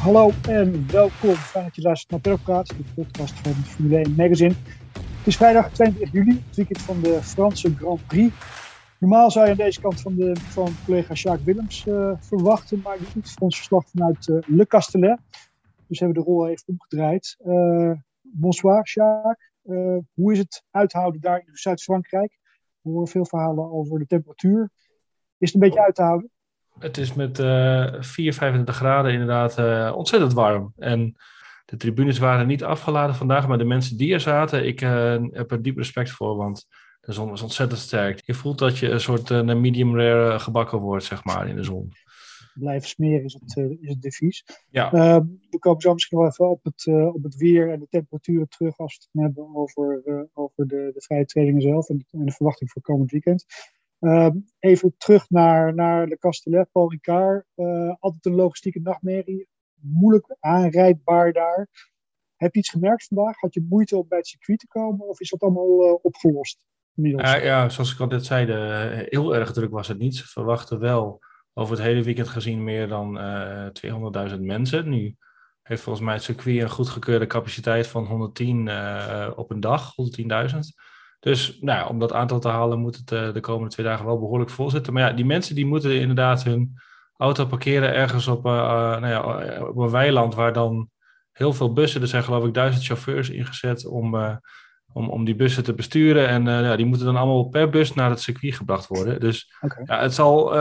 Hallo en welkom. Fijn dat je luistert naar Peddelpraat, de podcast van Formule 1 Magazine. Het is vrijdag 22 juli, het weekend van de Franse Grand Prix. Normaal zou je aan deze kant van, de, van collega Jacques Willems uh, verwachten, maar die doet voor ons verslag vanuit uh, Le Castellet. Dus hebben we de rol even omgedraaid. Uh, bonsoir Jacques. hoe is het uithouden daar in Zuid-Frankrijk? We horen veel verhalen over de temperatuur. Is het een beetje uit te houden? Het is met uh, 4, 35 graden inderdaad uh, ontzettend warm. En de tribunes waren niet afgeladen vandaag, maar de mensen die er zaten, ik uh, heb er diep respect voor, want de zon is ontzettend sterk. Je voelt dat je een soort medium rare gebakken wordt, zeg maar, in de zon. Blijven smeren is het, is het devies. Ja. Ehm, we komen zo misschien wel even op het, op het weer en de temperaturen terug als we het hebben over, over de, de vrije trainingen zelf en de, en de verwachting voor komend weekend. Uh, even terug naar, naar de Castellet, Paul Ricard. Uh, altijd een logistieke nachtmerrie. Moeilijk aanrijdbaar daar. Heb je iets gemerkt vandaag? Had je moeite om bij het circuit te komen? Of is dat allemaal uh, opgelost? Ja, zoals ik al net zei, heel erg druk was het niet. Ze verwachten wel over het hele weekend gezien meer dan 200.000 mensen. Nu heeft volgens mij het circuit een goedgekeurde capaciteit van 110 op een dag, 110.000. Dus nou om dat aantal te halen moet het uh, de komende twee dagen wel behoorlijk vol zitten. Maar ja, die mensen die moeten inderdaad hun auto parkeren ergens op, uh, nou ja, op een weiland waar dan heel veel bussen, er zijn geloof ik duizend chauffeurs ingezet om, uh, om, om die bussen te besturen. En ja, die moeten dan allemaal per bus naar het circuit gebracht worden. Dus okay. ja, het zal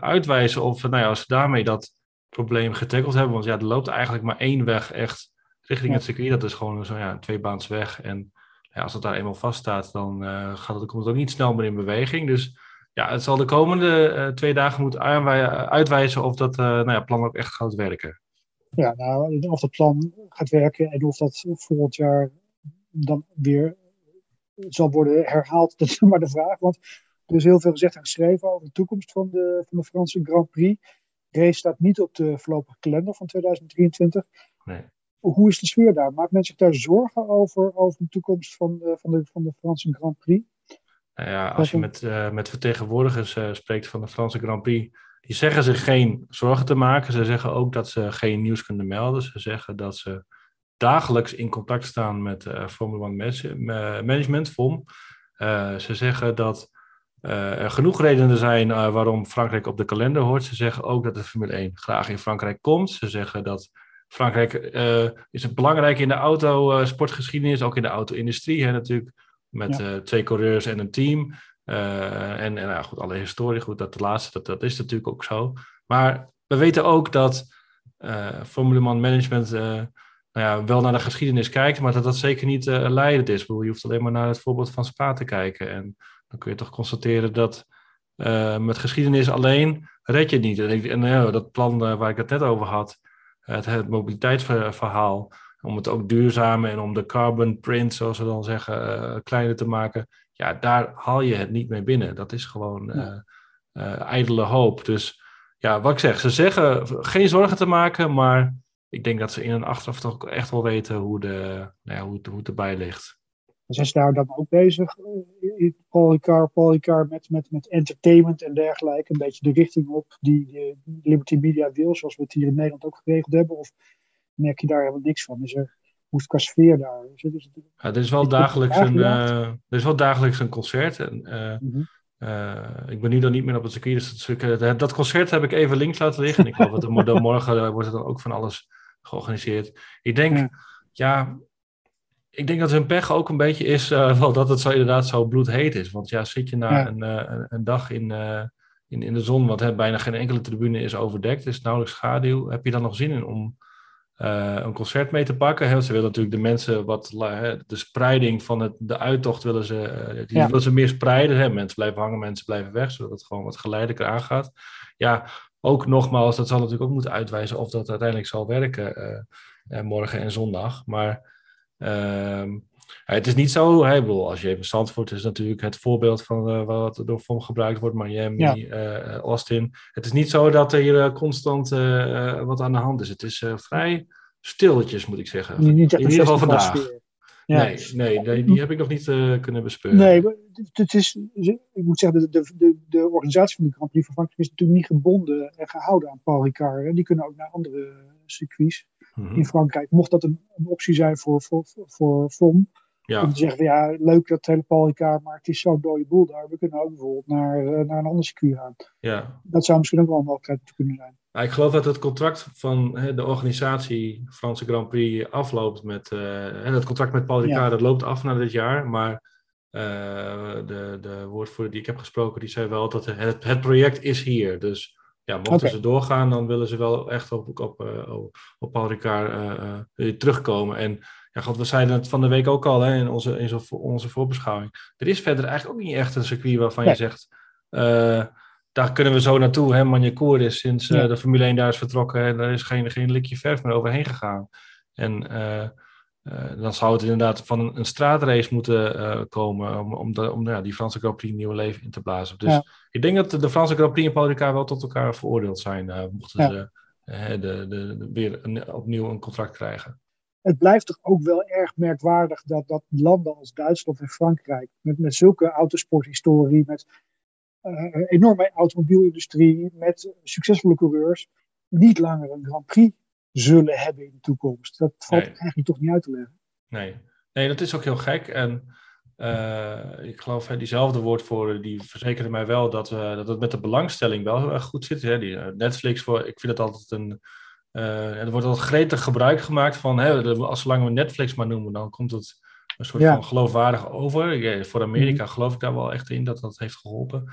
uitwijzen of, nou ja, als ze daarmee dat probleem getackeld hebben. Want ja, er loopt eigenlijk maar één weg echt richting ja. het circuit. Dat is gewoon zo'n ja, tweebaans weg. En ja, als het daar eenmaal vaststaat, dan uh, gaat het, komt het ook niet snel meer in beweging. Dus ja, het zal de komende uh, twee dagen moeten uitwijzen of dat uh, nou ja, plan ook echt gaat werken. Ja, nou, of dat plan gaat werken en of dat volgend jaar dan weer zal worden herhaald, dat is maar de vraag. Want er is heel veel gezegd en geschreven over de toekomst van de, van de Franse Grand Prix. De race staat niet op de voorlopige kalender van 2023. Nee hoe is de sfeer daar? Maakt men zich daar zorgen over, over de toekomst van de, van de, van de Franse Grand Prix? Nou ja, als je met, uh, met vertegenwoordigers uh, spreekt van de Franse Grand Prix, die zeggen zich geen zorgen te maken. Ze zeggen ook dat ze geen nieuws kunnen melden. Ze zeggen dat ze dagelijks in contact staan met uh, Formula 1 Management, FOM. ze zeggen dat er genoeg redenen zijn waarom Frankrijk op de kalender hoort. Ze zeggen ook dat de Formule 1 graag in Frankrijk komt. Ze zeggen dat Frankrijk uh, is het belangrijk in de autosportgeschiedenis, uh, ook in de auto-industrie natuurlijk. Met ja. uh, twee coureurs en een team. en en nou, goed, alle historie, goed, dat de laatste, dat, dat is natuurlijk ook zo. Maar we weten ook dat Formule 1 Management nou ja, wel naar de geschiedenis kijkt, maar dat dat zeker niet leidend is. Bedoel, je hoeft alleen maar naar het voorbeeld van Spa te kijken. En dan kun je toch constateren dat met geschiedenis alleen red je het niet. En, dat plan waar ik het net over had, het, het mobiliteitsverhaal. Om het ook duurzamer en om de carbon print, zoals we dan zeggen, uh, kleiner te maken. Ja, daar haal je het niet mee binnen. Dat is gewoon uh, uh, ijdele hoop. Dus ja, wat ik zeg, ze zeggen geen zorgen te maken, maar ik denk dat ze in een achteraf toch echt wel weten hoe, de, nou ja, hoe, het, hoe het erbij ligt. Zijn ze daar dan ook bezig, Paul Ricard, Paul Ricard met, met, met entertainment en dergelijke? Een beetje de richting op die, die Liberty Media wil, zoals we het hier in Nederland ook geregeld hebben? Of merk je daar helemaal niks van? Is er, hoe is qua sfeer daar? Is het, is het, ja, er, is wel dagelijks een, uh, er is wel dagelijks een concert. En, uh, mm-hmm. uh, ik ben nu dan niet meer op het circuit, dus dat, dat concert heb ik even links laten liggen. ik geloof dat morgen wordt er dan ook van alles georganiseerd. Ik denk, ja, ja ik denk dat hun pech ook een beetje is uh, wel dat het zo inderdaad zo bloedheet is. Want ja, zit je na ja. een, uh, een, dag in, uh, in, in de zon, wat hè, bijna geen enkele tribune is overdekt, is nauwelijks schaduw, heb je dan nog zin in om een concert mee te pakken? Hè? Ze willen natuurlijk de mensen wat, de spreiding van het, de uittocht willen ze, die ja. willen ze meer spreiden. Hè? Mensen blijven hangen, mensen blijven weg, zodat het gewoon wat geleidelijker aangaat. Ja, ook nogmaals, dat zal natuurlijk ook moeten uitwijzen of dat uiteindelijk zal werken morgen en zondag. Maar Um, het is niet zo, bedoel, als je even Zandvoort is natuurlijk het voorbeeld van uh, wat door vorm gebruikt wordt, Miami, ja. uh, Austin. Het is niet zo dat er hier uh, constant wat aan de hand is. Het is vrij stilletjes, moet ik zeggen. Niet In ieder geval vandaag. Nee, nee, nee, die heb ik nog niet uh, kunnen bespeuren. Nee, het is, ik moet zeggen, de, de, de, organisatie van de Grand Prix van Frankrijk is natuurlijk niet gebonden en gehouden aan Paul Ricard. Die kunnen ook naar andere circuits mm -hmm. in Frankrijk. Mocht dat een, een, optie zijn voor, voor, voor FOM, ja. om te zeggen, van, ja, leuk dat hele Paul Ricard, maar het is zo'n dode boel daar. We kunnen ook bijvoorbeeld naar, naar een ander circuit gaan. Ja. Dat zou misschien ook wel een mogelijkheid kunnen zijn. Ik geloof dat het contract van hè, de organisatie Franse Grand Prix afloopt met. Uh, het contract met Paul Ricard ja. dat loopt af na dit jaar. Maar uh, de, de woordvoerder die ik heb gesproken, die zei wel dat het, het project is hier. Dus ja, mochten okay. ze doorgaan, dan willen ze wel echt op, op, op, op Paul Ricard uh, terugkomen. En ja, God, we zeiden het van de week ook al hè, in, onze, in onze voorbeschouwing. Er is verder eigenlijk ook niet echt een circuit waarvan nee. je zegt daar kunnen we zo naartoe. Hè? Magnacourt is sinds uh, de Formule 1 daar is vertrokken. En er is geen, geen likje verf meer overheen gegaan. En uh, dan zou het inderdaad van een, een straatrace moeten komen. Om, om, de, om ja, die Franse Grand Prix nieuwe leven in te blazen. Dus ja. ik denk dat de Franse Grand Prix en Paul Ricard wel tot elkaar veroordeeld zijn. mochten ze de, de, de, weer een, opnieuw een contract krijgen. Het blijft toch ook wel erg merkwaardig dat, dat landen als Duitsland en Frankrijk. Met, met zulke autosporthistorie. Met enorme automobielindustrie met succesvolle coureurs niet langer een Grand Prix zullen hebben in de toekomst. Dat valt nee. eigenlijk toch niet uit te leggen. Nee, nee dat is ook heel gek. En uh, ik geloof, hè, diezelfde woordvoerder die verzekerde mij wel dat, uh, dat het met de belangstelling wel heel erg goed zit. Hè. Die, Netflix, voor, ik vind het altijd een. er wordt altijd gretig gebruik gemaakt van, hè, als zolang we Netflix maar noemen, dan komt het een soort ja. van geloofwaardig over. Voor Amerika mm. geloof ik daar wel echt in dat dat heeft geholpen.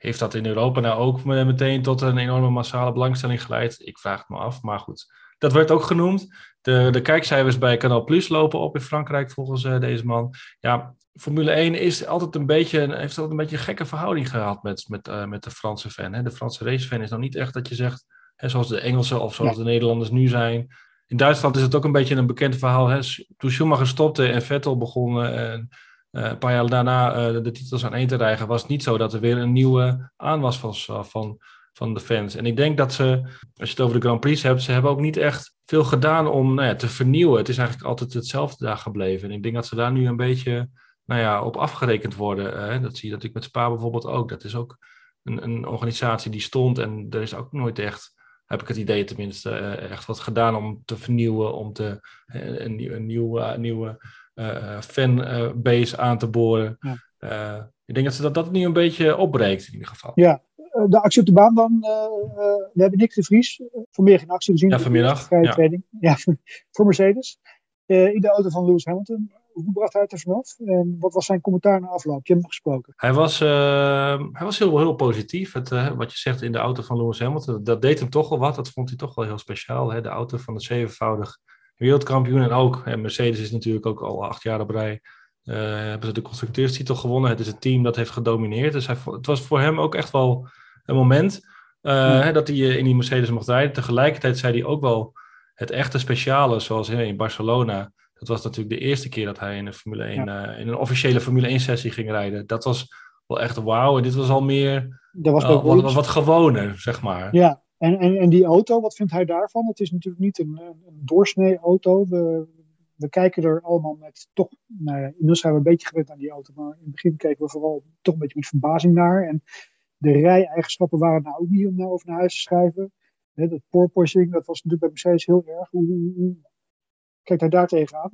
Heeft dat in Europa nou ook meteen tot een enorme massale belangstelling geleid? Ik vraag het me af, maar goed. Dat werd ook genoemd. De, de kijkcijfers bij Canal Plus lopen op in Frankrijk volgens uh, deze man. Ja, Formule 1 is altijd een beetje, heeft altijd een beetje een gekke verhouding gehad met, met, uh, met de Franse fan. Hè? De Franse racefan is nou niet echt dat je zegt, hè, zoals de Engelsen of zoals ja. de Nederlanders nu zijn. In Duitsland is het ook een beetje een bekend verhaal. Hè? Toen Schumacher stopte en Vettel begon... En, uh, een paar jaar daarna uh, de titels aan één te rijgen, was het niet zo dat er weer een nieuwe aanwas was uh, van, van de fans. En ik denk dat ze, als je het over de Grand Prix hebt, ze hebben ook niet echt veel gedaan om nou ja, te vernieuwen. Het is eigenlijk altijd hetzelfde daar gebleven. En ik denk dat ze daar nu een beetje nou ja, op afgerekend worden. dat zie je natuurlijk met Spa bijvoorbeeld ook. Dat is ook een, een organisatie die stond en er is ook nooit echt heb ik het idee tenminste, echt wat gedaan om te vernieuwen, om te, een, een, nieuwe, nieuwe uh, fanbase aan te boren. Ja. Ik denk dat ze dat, dat nu een beetje opbreekt in ieder geval. Ja, de actie op de baan dan. we hebben Nick de Vries vanmiddag in actie gezien. Ja, vanmiddag. Ja. Ja, voor Mercedes. in de auto van Lewis Hamilton. Hoe bracht hij het er vanaf? En wat was zijn commentaar na afloop? Je hebt hem gesproken. Hij was, uh, hij was heel, heel positief. Het, uh, wat je zegt in de auto van Lewis Hamilton, dat deed hem toch wel wat. Dat vond hij toch wel heel speciaal. Hè? De auto van de zevenvoudig wereldkampioen. En ook, en Mercedes is natuurlijk ook al acht jaar op rij. Uh, hebben ze de constructeurstitel gewonnen. Het is een team dat heeft gedomineerd. Dus hij, het was voor hem ook echt wel een moment uh, ja. dat hij in die Mercedes mocht rijden. Tegelijkertijd zei hij ook wel het echte speciale, zoals in Barcelona. Dat was natuurlijk de eerste keer dat hij in een, Formule 1, ja. uh, in een officiële Formule 1 sessie ging rijden. Dat was wel echt wauw. En dit was al meer dat was wat, wat, wat gewoner, zeg maar. Ja, en, en, en die auto, wat vindt hij daarvan? Het is natuurlijk niet een, een doorsnee auto. We, we kijken er allemaal met toch, nou ja, inmiddels zijn we een beetje gewend aan die auto, maar in het begin keken we vooral toch een beetje met verbazing naar. En de rij-eigenschappen waren nou ook niet om nou over naar huis te schrijven. Dat porpoising, dat was natuurlijk bij Mercedes heel erg. Hoe, hoe, hoe kijkt hij daar tegenaan?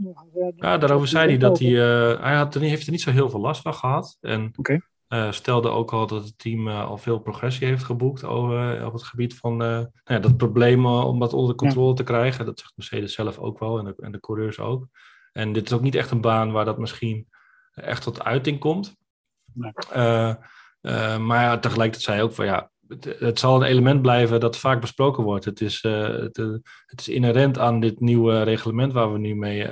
Ja, daarover zei hij dat hij, uh, hij had, heeft er niet zo heel veel last van gehad. En okay. Uh, stelde ook al dat het team uh, al veel progressie heeft geboekt over, op het gebied van nou ja, dat probleem om dat onder controle ja. te krijgen. Dat zegt Mercedes zelf ook wel en de, en de coureurs ook. En dit is ook niet echt een baan waar dat misschien echt tot uiting komt. Nee. maar ja, tegelijkertijd zei hij ook van ja, het, het, zal een element blijven dat vaak besproken wordt. Het is, het, het, is inherent aan dit nieuwe reglement waar we nu mee,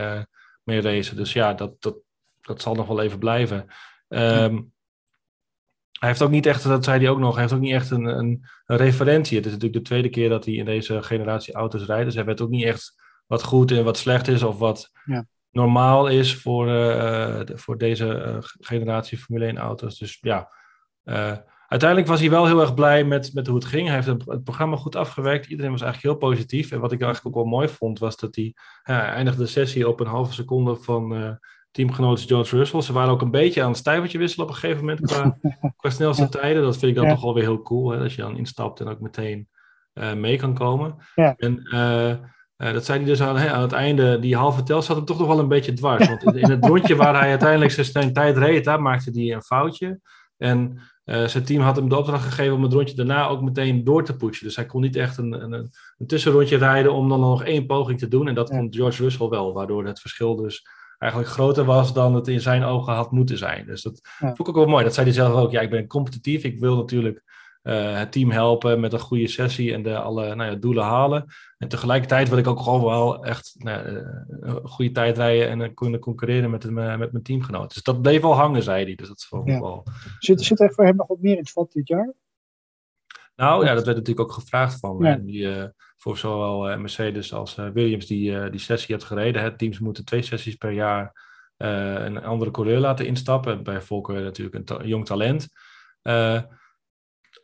mee racen. Dus ja, dat, dat, dat zal nog wel even blijven. Um, hij heeft ook niet echt, dat zei hij ook nog, hij heeft ook niet echt een, een, een, referentie. Het is natuurlijk de tweede keer dat hij in deze generatie auto's rijdt. Dus hij weet ook niet echt wat goed en wat slecht is of wat ja. normaal is voor, uh, de, voor deze uh, generatie Formule 1 auto's. Dus ja, uh, uiteindelijk was hij wel heel erg blij met, met hoe het ging. Hij heeft het, het, programma goed afgewerkt. Iedereen was eigenlijk heel positief. En wat ik eigenlijk ook wel mooi vond, was dat hij, hij eindigde de sessie op een halve seconde van teamgenoot is George Russell. Ze waren ook een beetje aan het stijvertje wisselen op een gegeven moment qua, qua snelste tijden. Dat vind ik dan toch wel weer heel cool, hè, als je dan instapt en ook meteen mee kan komen. En dat zei hij dus aan, hè, aan het einde, die halve tel zat hem toch nog wel een beetje dwars. Want in het rondje waar hij uiteindelijk zijn tijd reed, daar maakte hij een foutje. En uh, zijn team had hem de opdracht gegeven om het rondje daarna ook meteen door te pushen. Dus hij kon niet echt een, een, een tussenrondje rijden om dan nog één poging te doen. En dat kon George Russell wel, waardoor het verschil dus eigenlijk groter was dan het in zijn ogen had moeten zijn. Dus dat vond ik ook wel mooi. Dat zei hij zelf ook. Ja, ik ben competitief. Ik wil natuurlijk uh, het team helpen met een goede sessie en de, alle nou ja, doelen halen. En tegelijkertijd wil ik ook gewoon wel echt nou, uh, een goede tijd rijden en uh, kunnen concurreren met, met mijn teamgenoten. Dus dat bleef wel hangen, zei hij. Dus dat vond ja. wel. Zit, zit er voor hem nog wat meer in het vat dit jaar? Nou ja, dat werd natuurlijk ook gevraagd van ja. die, voor zowel Mercedes als Williams die die sessie had gereden. Hè. Teams moeten twee sessies per jaar een andere coureur laten instappen. Bij Volker natuurlijk een, ta een jong talent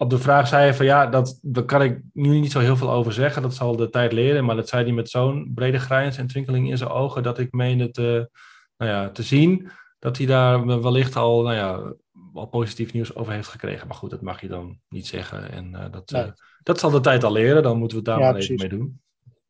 op de vraag zei hij van ja, dat, daar kan ik nu niet zo heel veel over zeggen. Dat zal de tijd leren. Maar dat zei hij met zo'n brede grijns en twinkeling in zijn ogen. Dat ik meende te, nou ja, te zien dat hij daar wellicht al, nou ja, al positief nieuws over heeft gekregen. Maar goed, dat mag je dan niet zeggen. En uh, dat, nee. uh, dat zal de tijd al leren. Dan moeten we het daar ja, maar even mee doen.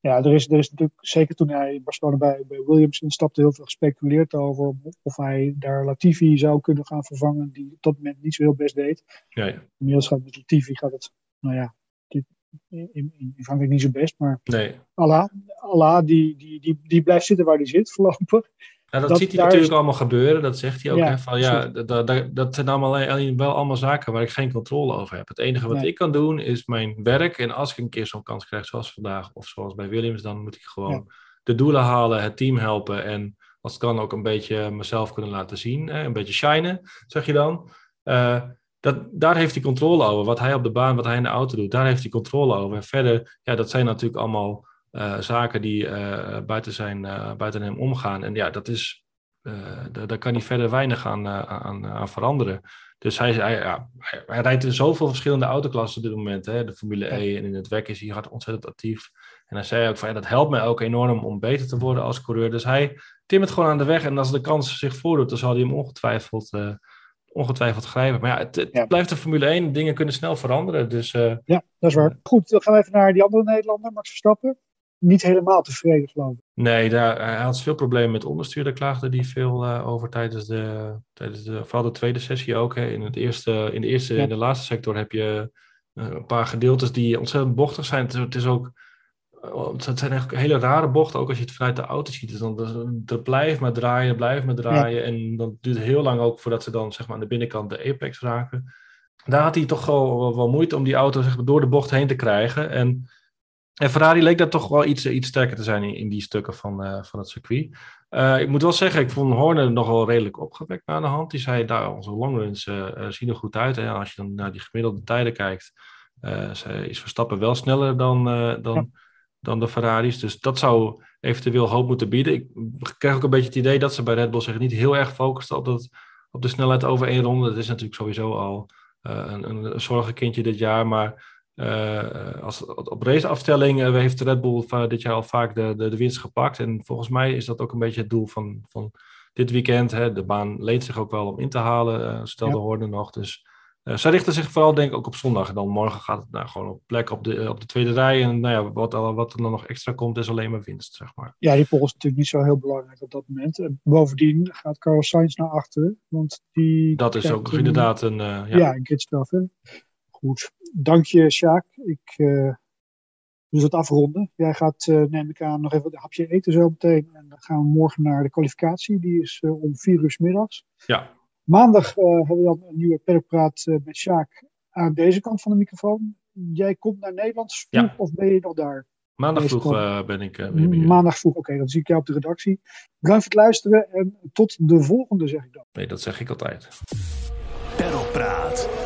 Ja, er is, er is natuurlijk, zeker toen hij in Barcelona bij, bij Williams instapte, heel veel gespeculeerd over of hij daar Latifi zou kunnen gaan vervangen, die op dat moment niet zo heel best deed. Ja, ja. Inmiddels gaat met Latifi gaat het, nou ja, dit, in, in, in Frankrijk niet zo best, maar nee. Allah, Allah die, die, die, die blijft zitten waar hij zit voorlopig. Ja, dat, dat ziet hij natuurlijk is... allemaal gebeuren. Dat zegt hij ook. Ja, hè, van, ja, dat, dat, dat zijn allemaal, wel allemaal zaken waar ik geen controle over heb. Het enige wat nee. ik kan doen is mijn werk. En als ik een keer zo'n kans krijg zoals vandaag of zoals bij Williams, dan moet ik gewoon ja. de doelen halen, het team helpen. En als het kan ook een beetje mezelf kunnen laten zien. Hè, een beetje shinen, zeg je dan. Uh, dat, daar heeft hij controle over. Wat hij op de baan, wat hij in de auto doet, daar heeft hij controle over. En verder, ja, dat zijn natuurlijk allemaal uh, zaken die uh, buiten, zijn, uh, buiten hem omgaan. En ja, dat is, daar kan hij verder weinig aan, aan, aan veranderen. Dus hij, hij, ja, hij, hij, rijdt in zoveel verschillende autoklassen op dit moment. Hè? De Formule E en in het WEC is hij gaat ontzettend actief. En hij zei ook van ja, dat helpt mij ook enorm om beter te worden als coureur. Dus hij timmert gewoon aan de weg. En als de kans zich voordoet, dan zal hij hem ongetwijfeld, ongetwijfeld grijpen. Maar ja, het, het ja. blijft de Formule 1. Dingen kunnen snel veranderen. Dus, ja, dat is waar. Goed, dan gaan we even naar die andere Nederlander, Max Verstappen niet helemaal tevreden, geloof ik. Nee, daar, hij had veel problemen met onderstuur. Daar klaagde hij veel uh, over tijdens de, tijdens de, vooral de tweede sessie ook. Hè. In, het eerste, in de eerste en ja. de laatste sector heb je uh, een paar gedeeltes die ontzettend bochtig zijn. Het, het is ook, het zijn eigenlijk hele rare bochten, ook als je het vanuit de auto ziet. Dus dan er blijft maar draaien, blijft maar draaien. Ja. En dan duurt het heel lang ook voordat ze dan zeg maar, aan de binnenkant de apex raken. Daar had hij toch wel, wel, wel moeite om die auto zeg maar, door de bocht heen te krijgen. En en Ferrari leek daar toch wel iets, iets sterker te zijn in, in die stukken van, uh, van het circuit. Uh, ik moet wel zeggen, ik vond Horner nog wel redelijk opgewekt aan de hand. Die zei, daar onze longruns uh, zien er goed uit. En als je dan naar die gemiddelde tijden kijkt, is Verstappen wel sneller dan, dan, ja. dan de Ferraris. Dus dat zou eventueel hoop moeten bieden. Ik krijg ook een beetje het idee dat ze bij Red Bull zich niet heel erg focusten op, dat, op de snelheid over één ronde. Dat is natuurlijk sowieso al een, een, een zorgenkindje dit jaar, maar... Uh, als, op raceafstelling uh, heeft Red Bull uh, dit jaar al vaak de, de, de, winst gepakt. En volgens mij is dat ook een beetje het doel van, van dit weekend. Hè. De baan leent zich ook wel om in te halen, stelde ja. Hoorde nog. Dus ze richten zich vooral denk ik ook op zondag. En dan morgen gaat het nou, gewoon op plek op de, op de tweede rij. En nou ja, wat, wat er dan nog extra komt is alleen maar winst, zeg maar. Ja, die pol is natuurlijk niet zo heel belangrijk op dat moment. En bovendien gaat Carlos Sainz naar achteren. Want die dat is ook inderdaad een... ja, ja een hè. Goed, dank je, Sjaak. Ik uh, dus het afronden. Jij gaat, uh, neem ik aan, nog even een hapje eten zo meteen. En dan gaan we morgen naar de kwalificatie. Die is uh, om vier uur s middags. Ja. Maandag hebben we dan een nieuwe perkpraat met Sjaak aan deze kant van de microfoon. Jij komt naar Nederland vroeg ja. of ben je nog daar? Maandag vroeg ben ik weer bij Maandag vroeg, oké. Okay, dan zie ik jou op de redactie. Bedankt voor het luisteren en tot de volgende, zeg ik dan. Nee, dat zeg ik altijd. Perlpraat.